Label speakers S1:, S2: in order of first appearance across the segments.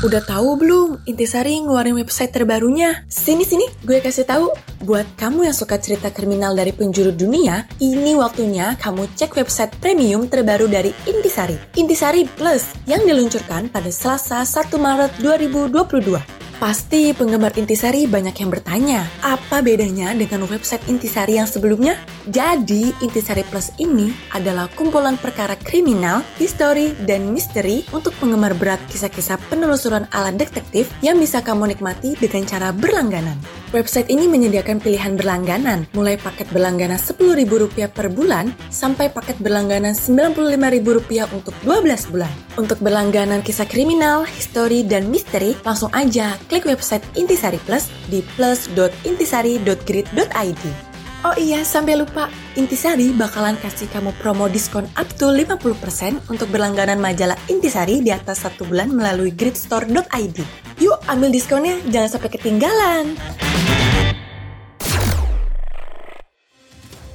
S1: Udah tahu belum Intisari ngeluarin website terbarunya? Sini sini, gue kasih tahu. Buat kamu yang suka cerita kriminal dari penjuru dunia, ini waktunya kamu cek website premium terbaru dari Intisari, Intisari Plus, yang diluncurkan pada Selasa 1 Maret 2022. Pasti penggemar Intisari banyak yang bertanya, apa bedanya dengan website Intisari yang sebelumnya? Jadi, Intisari Plus ini adalah kumpulan perkara kriminal, histori, dan misteri untuk penggemar berat kisah-kisah penelusuran ala detektif yang bisa kamu nikmati dengan cara berlangganan. Website ini menyediakan pilihan berlangganan, mulai paket berlangganan Rp10.000 per bulan sampai paket berlangganan Rp95.000 untuk 12 bulan. Untuk berlangganan kisah kriminal, histori, dan misteri, langsung aja klik website Intisari Plus di plus.intisari.grid.id. Oh iya, sampai lupa, Intisari bakalan kasih kamu promo diskon up to 50% untuk berlangganan majalah Intisari di atas satu bulan melalui gridstore.id. Yuk ambil diskonnya, jangan sampai ketinggalan.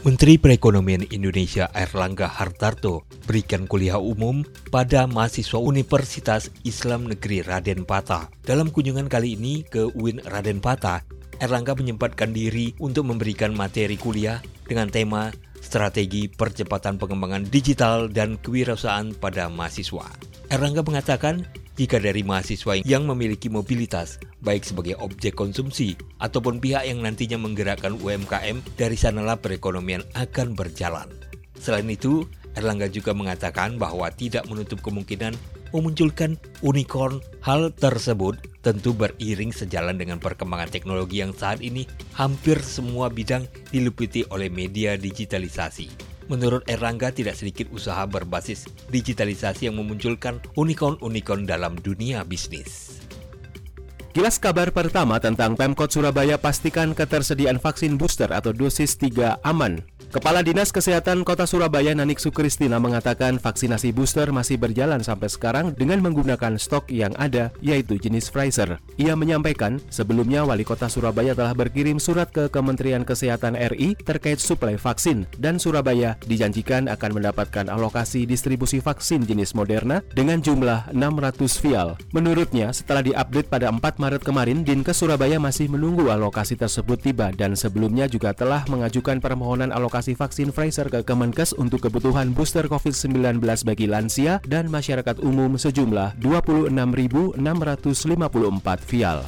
S2: Menteri Perekonomian Indonesia Erlangga Hartarto berikan kuliah umum pada mahasiswa Universitas Islam Negeri Raden Patah. Dalam kunjungan kali ini ke UIN Raden Patah, Erlangga menyempatkan diri untuk memberikan materi kuliah dengan tema strategi percepatan pengembangan digital dan kewirausahaan pada mahasiswa. Erlangga mengatakan jika dari mahasiswa yang memiliki mobilitas, baik sebagai objek konsumsi ataupun pihak yang nantinya menggerakkan UMKM, dari sanalah perekonomian akan berjalan. Selain itu, Erlangga juga mengatakan bahwa tidak menutup kemungkinan memunculkan unicorn. Hal tersebut tentu beriring sejalan dengan perkembangan teknologi yang saat ini hampir semua bidang diliputi oleh media digitalisasi. Menurut Erlangga, tidak sedikit usaha berbasis digitalisasi yang memunculkan unicorn-unicorn dalam dunia bisnis.
S3: Kilas kabar pertama tentang Pemkot Surabaya pastikan ketersediaan vaksin booster atau dosis 3 aman Kepala Dinas Kesehatan Kota Surabaya Nanik Sukristina mengatakan vaksinasi booster masih berjalan sampai sekarang dengan menggunakan stok yang ada yaitu jenis Pfizer. Ia menyampaikan sebelumnya Wali Kota Surabaya telah berkirim surat ke Kementerian Kesehatan RI terkait suplai vaksin dan Surabaya dijanjikan akan mendapatkan alokasi distribusi vaksin jenis Moderna dengan jumlah 600 vial. Menurutnya setelah diupdate pada 4 Maret kemarin Dinkes Surabaya masih menunggu alokasi tersebut tiba dan sebelumnya juga telah mengajukan permohonan alokasi vaksin Pfizer ke Kemenkes untuk kebutuhan booster COVID-19 bagi lansia dan masyarakat umum sejumlah 26.654 vial.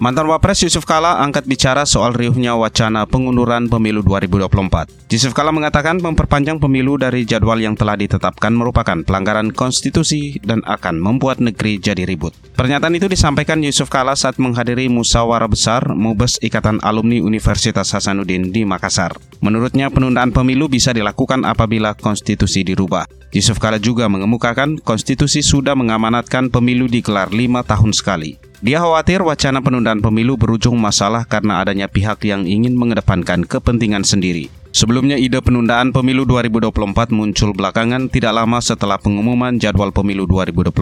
S4: Mantan Wapres Yusuf Kala angkat bicara soal riuhnya wacana pengunduran pemilu 2024. Yusuf Kala mengatakan memperpanjang pemilu dari jadwal yang telah ditetapkan merupakan pelanggaran konstitusi dan akan membuat negeri jadi ribut. Pernyataan itu disampaikan Yusuf Kala saat menghadiri musyawarah besar Mubes Ikatan Alumni Universitas Hasanuddin di Makassar. Menurutnya penundaan pemilu bisa dilakukan apabila konstitusi dirubah. Yusuf Kala juga mengemukakan konstitusi sudah mengamanatkan pemilu digelar lima tahun sekali. Dia khawatir wacana penundaan pemilu berujung masalah karena adanya pihak yang ingin mengedepankan kepentingan sendiri. Sebelumnya ide penundaan pemilu 2024 muncul belakangan tidak lama setelah pengumuman jadwal pemilu 2024.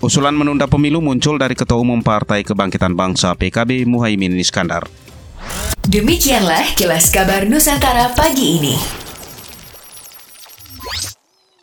S4: Usulan menunda pemilu muncul dari Ketua Umum Partai Kebangkitan Bangsa PKB Muhaimin Iskandar.
S5: Demikianlah kilas kabar Nusantara pagi ini.